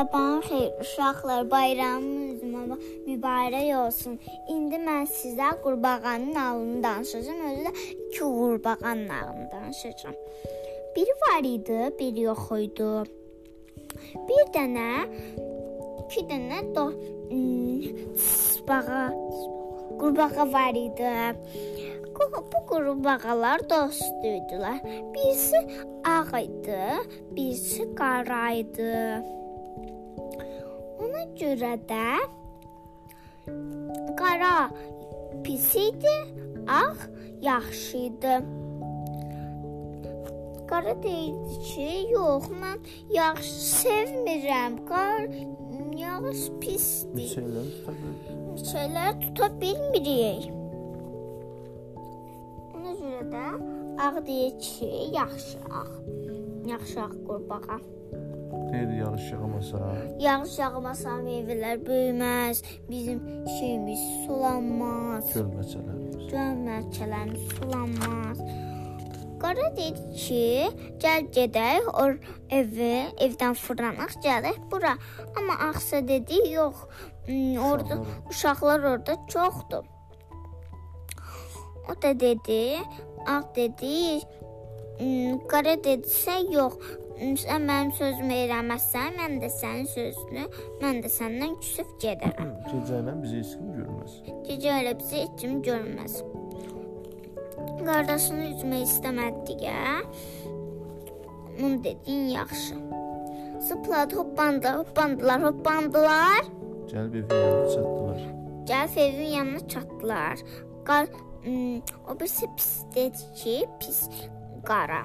Sabahın xeyir uşaqlar, bayramınız mübarək olsun. İndi mən sizə qurbağanın nağılını danışacağam. Özü də iki qurbağanın nağılını danışacağam. Biri var idi, biri yox idi. Bir dənə, iki dənə do bağa qurbağa var idi. Bu qurbağalar dost idilər. Birisi ağ idi, birisi qara idi. Ona görə də qara pis idi, ağ yaxşı idi. Qara deyirdi ki, yox, mən yaxşı sevmirəm. Qar yağış pisdir. Şeyləri tuta bilir. Şeylər tuta bilmirik. Ona görə də ağ deyir ki, yaxşı ağ. Yaxşı ağ qurbağa. Deyir yağış yağmasa. Yağış yağmasa meyvələr böyüməz, bizim şeyimiz sulanmaz, Gölməçələrimiz. göməkçələrimiz sulanmaz. Qara dedi ki, gəl gedək or evi, evdən fırlanaq, gələk bura. Amma Ağsa dedi, yox, hmm, orada uşaqlar orada çoxdur. O da dedi, Ağ dedi, hmm, Qara dedisə, yox, sən mənim sözümü eləməzsən, mən də sənin sözünü, mən də səndən küsüb gedərəm. Gecə ilə bizi heç kim görməz. Gecə elə bizi heç kim görməz. Qardaşını üzmək istəmədi deyə. Onun dediyin yaxşı. Zıpladı, hoppandı, hoppandılar, hoppandılar. Gəlib evin yanına çatdılar. Gəlib evin yanına çatdılar. Qar ım, o birisi pis dedi ki, pis qara.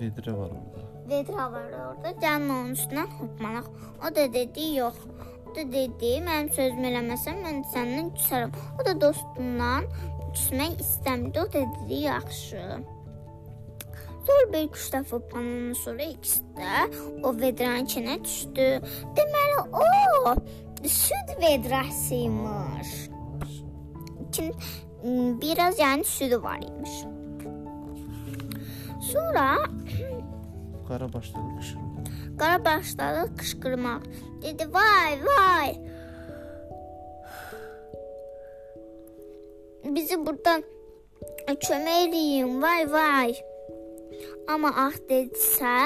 Vedrə var orada. Vedra var orada. Gəlin onun üstündən hoppanaq. O da dedi, yox. O da dedi, mənim sözümü eləməsən mən səndən küsərəm. O da dostundan küsmək istəmirdi. O da dedi, yaxşı. Sonra bir üç dəfə hoppanandan sonra ikisi də o vedranın içinə düşdü. Deməli o süd vedrasıymış. İçin biraz yəni südü var imiş. Sonra Qara başladı qışqırdı. Qara başladı qışqırmaq. Dedi: "Vay, vay! Bizi burdan kömək eləyin, vay, vay!" Amma ağ dedisə,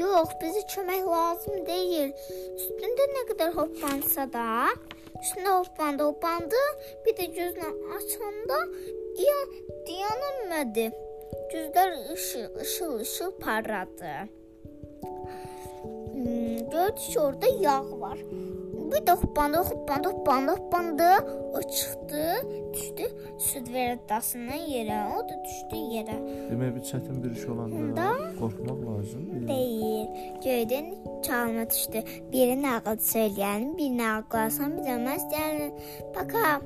"Yox, bizə kömək lazım deyil. Üstündə nə qədər hoppansa da, üstündə hoppandı, hoppandı, bir də gözünü açanda ya dayanamadı. Gözlər işıl, işıl, işıl parladı. Hmm, gördü ki, orada yağ var. Bir də hoppandı, hoppandı, hoppandı, hoppandı. O çıxdı, düşdü süd veradasından yerə. O da düşdü yerə. Demək bir çətin bir iş olanda Da. qorxmaq lazım deyil. Deyil. Göydən çalma düşdü. Biri nağıl söyləyən, bir nağıl qılsan, bir də məs deyən. Paka.